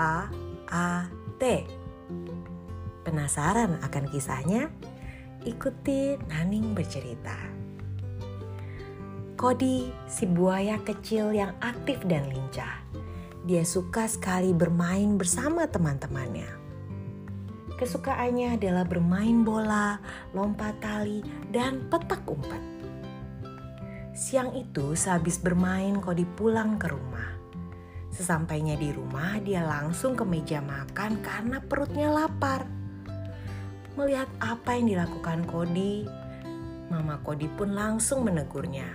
A A T. Penasaran akan kisahnya? Ikuti Naning bercerita. Kodi si buaya kecil yang aktif dan lincah. Dia suka sekali bermain bersama teman-temannya. Kesukaannya adalah bermain bola, lompat tali, dan petak umpet. Siang itu sehabis bermain Kodi pulang ke rumah. Sesampainya di rumah dia langsung ke meja makan karena perutnya lapar. Melihat apa yang dilakukan Kodi, Mama Kodi pun langsung menegurnya.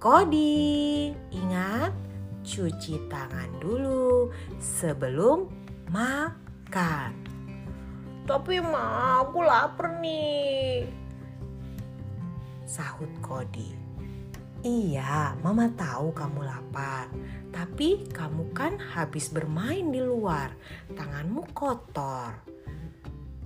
Kodi, ingat cuci tangan dulu sebelum makan. Tapi ma, aku lapar nih. Sahut Kodi. Iya, Mama tahu kamu lapar. Tapi kamu kan habis bermain di luar. Tanganmu kotor.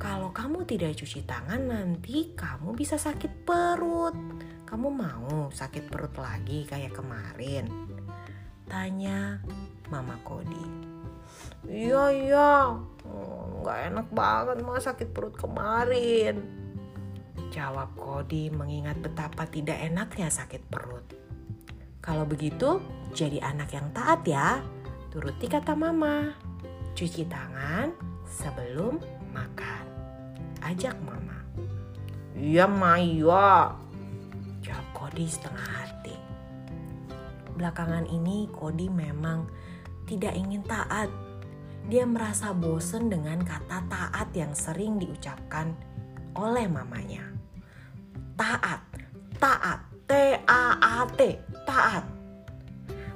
Kalau kamu tidak cuci tangan nanti kamu bisa sakit perut. Kamu mau sakit perut lagi kayak kemarin? Tanya Mama Kodi. Iya iya, oh, nggak enak banget mah sakit perut kemarin. Jawab Kodi mengingat betapa tidak enaknya sakit perut. Kalau begitu, jadi anak yang taat ya. Turuti kata mama. Cuci tangan sebelum makan. Ajak mama. Iya Maya. Jawab Kodi setengah hati. Belakangan ini Kodi memang tidak ingin taat. Dia merasa bosen dengan kata taat yang sering diucapkan oleh mamanya taat, taat, T-A-A-T, taat.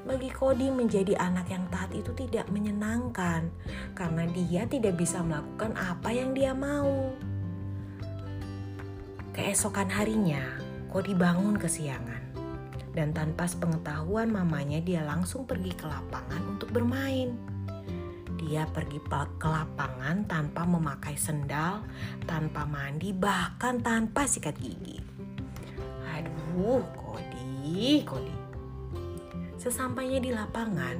Bagi Kodi menjadi anak yang taat itu tidak menyenangkan karena dia tidak bisa melakukan apa yang dia mau. Keesokan harinya, Kodi bangun kesiangan dan tanpa sepengetahuan mamanya dia langsung pergi ke lapangan untuk bermain. Dia pergi ke lapangan tanpa memakai sendal, tanpa mandi, bahkan tanpa sikat gigi. Aduh, Kodi, Kodi. Sesampainya di lapangan,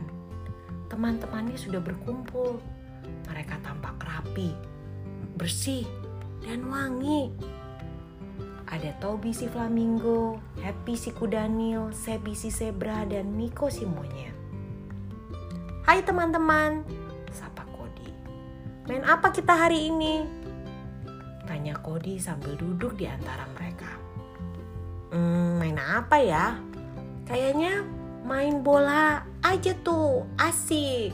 teman-temannya sudah berkumpul. Mereka tampak rapi, bersih, dan wangi. Ada Toby si flamingo, Happy si kudanil, Sebi si zebra, dan Miko si monyet. Hai teman-teman, Main apa kita hari ini? Tanya Kodi sambil duduk di antara mereka. Hmm, main apa ya? Kayaknya main bola aja tuh, asik.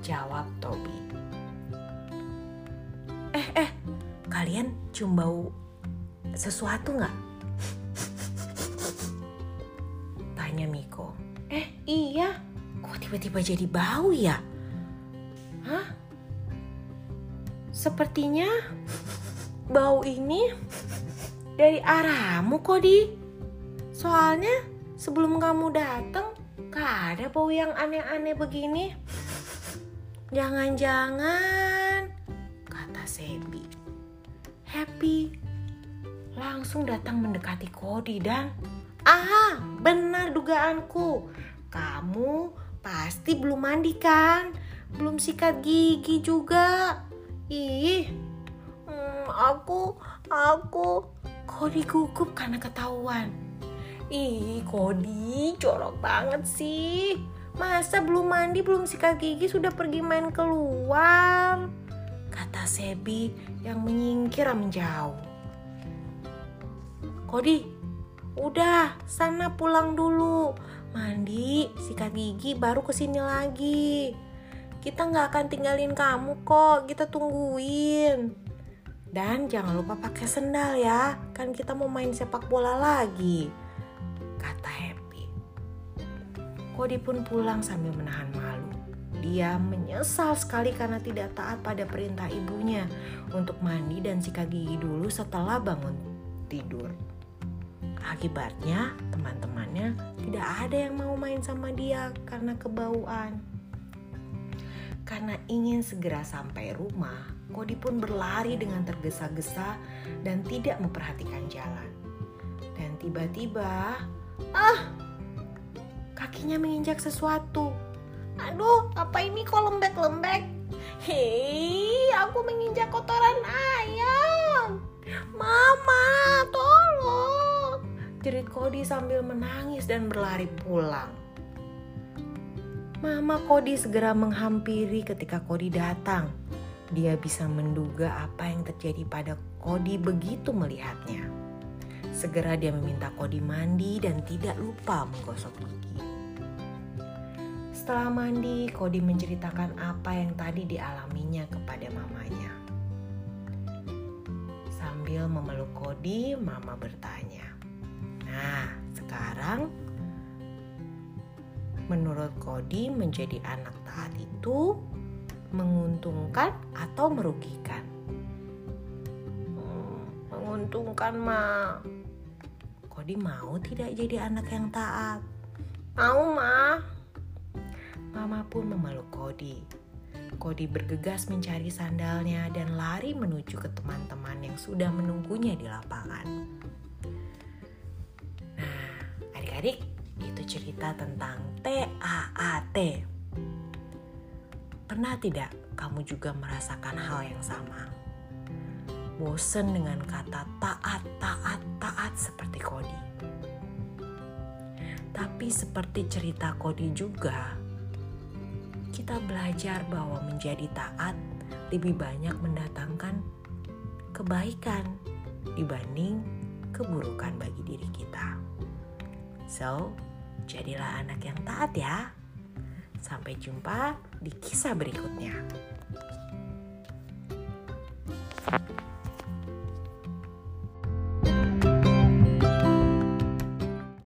Jawab Tobi. Eh, eh, kalian cium bau sesuatu nggak? Tanya Miko. Eh, iya. Kok tiba-tiba jadi bau ya? Hah? Sepertinya bau ini dari arahmu Kodi. Soalnya sebelum kamu datang gak ada bau yang aneh-aneh begini. Jangan-jangan kata Sebi. Happy langsung datang mendekati Kodi dan ah benar dugaanku. Kamu pasti belum mandi kan? Belum sikat gigi juga. Ih, hmm, aku, aku, Kodi gugup karena ketahuan. Ih, Kodi, corok banget sih. Masa belum mandi, belum sikat gigi, sudah pergi main keluar? Kata Sebi yang menyingkir menjauh. Kodi, udah, sana pulang dulu. Mandi, sikat gigi, baru ke sini lagi. Kita nggak akan tinggalin kamu kok, kita tungguin. Dan jangan lupa pakai sendal ya, kan kita mau main sepak bola lagi. Kata Happy. Kodi pun pulang sambil menahan malu. Dia menyesal sekali karena tidak taat pada perintah ibunya untuk mandi dan sikat gigi dulu setelah bangun tidur. Akibatnya teman-temannya tidak ada yang mau main sama dia karena kebauan. Karena ingin segera sampai rumah, Kodi pun berlari dengan tergesa-gesa dan tidak memperhatikan jalan. Dan tiba-tiba, ah, kakinya menginjak sesuatu. Aduh, apa ini kok lembek-lembek? Hei, aku menginjak kotoran ayam. Mama, tolong. Jerit Kodi sambil menangis dan berlari pulang. Mama Kodi segera menghampiri ketika Kodi datang. Dia bisa menduga apa yang terjadi pada Kodi begitu melihatnya. Segera dia meminta Kodi mandi dan tidak lupa menggosok gigi. Setelah mandi, Kodi menceritakan apa yang tadi dialaminya kepada mamanya. Sambil memeluk Kodi, mama bertanya, "Nah, sekarang menurut Kodi menjadi anak taat itu menguntungkan atau merugikan?" Hmm, menguntungkan, Ma. Kodi mau tidak jadi anak yang taat? Mau, Ma. Mama pun memeluk Kodi. Kodi bergegas mencari sandalnya dan lari menuju ke teman-teman yang sudah menunggunya di lapangan. Nah, adik-adik, itu cerita tentang TAAT. Pernah tidak kamu juga merasakan hal yang sama? Bosen dengan kata taat, taat, taat seperti Kodi. Tapi seperti cerita Kodi juga, kita belajar bahwa menjadi taat lebih banyak mendatangkan kebaikan dibanding keburukan bagi diri kita. So, jadilah anak yang taat ya. Sampai jumpa di kisah berikutnya.